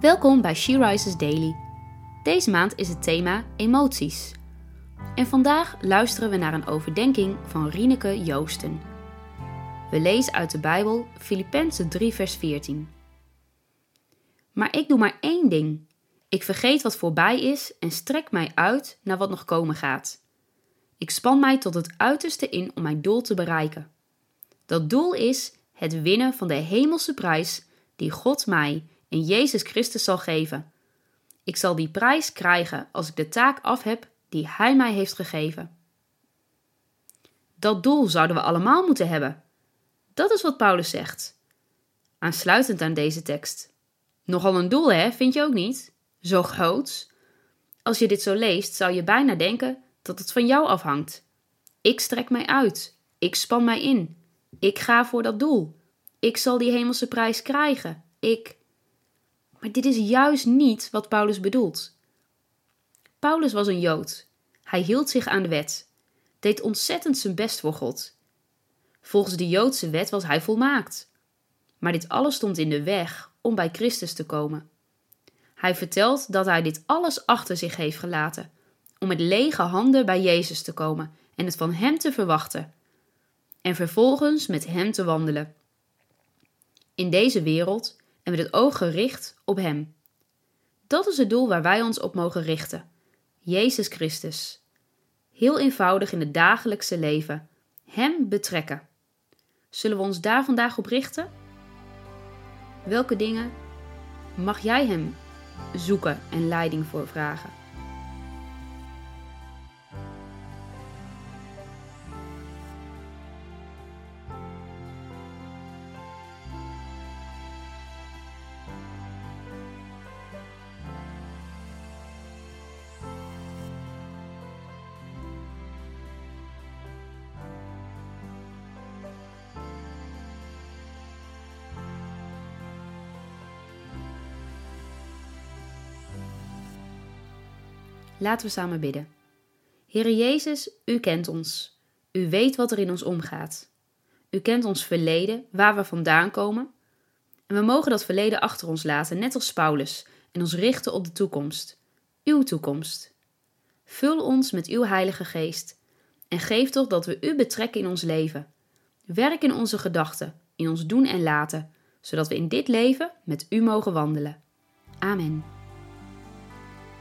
Welkom bij She Rises Daily. Deze maand is het thema emoties. En vandaag luisteren we naar een overdenking van Rieneke Joosten. We lezen uit de Bijbel Filippenzen 3 vers 14. Maar ik doe maar één ding. Ik vergeet wat voorbij is en strek mij uit naar wat nog komen gaat. Ik span mij tot het uiterste in om mijn doel te bereiken. Dat doel is het winnen van de hemelse prijs die God mij in Jezus Christus zal geven. Ik zal die prijs krijgen als ik de taak af heb die Hij mij heeft gegeven. Dat doel zouden we allemaal moeten hebben. Dat is wat Paulus zegt. Aansluitend aan deze tekst. Nogal een doel, hè, vind je ook niet? Zo groot. Als je dit zo leest, zou je bijna denken dat het van jou afhangt. Ik strek mij uit. Ik span mij in. Ik ga voor dat doel. Ik zal die hemelse prijs krijgen. Ik. Maar dit is juist niet wat Paulus bedoelt. Paulus was een Jood. Hij hield zich aan de wet, deed ontzettend zijn best voor God. Volgens de Joodse wet was hij volmaakt. Maar dit alles stond in de weg om bij Christus te komen. Hij vertelt dat hij dit alles achter zich heeft gelaten, om met lege handen bij Jezus te komen en het van Hem te verwachten, en vervolgens met Hem te wandelen. In deze wereld en met het oog gericht op Hem. Dat is het doel waar wij ons op mogen richten: Jezus Christus. Heel eenvoudig in het dagelijkse leven, Hem betrekken. Zullen we ons daar vandaag op richten? Welke dingen mag jij Hem zoeken en leiding voor vragen? Laten we samen bidden. Heere Jezus, u kent ons. U weet wat er in ons omgaat. U kent ons verleden, waar we vandaan komen. En we mogen dat verleden achter ons laten, net als Paulus, en ons richten op de toekomst. Uw toekomst. Vul ons met uw Heilige Geest en geef toch dat we u betrekken in ons leven. Werk in onze gedachten, in ons doen en laten, zodat we in dit leven met u mogen wandelen. Amen.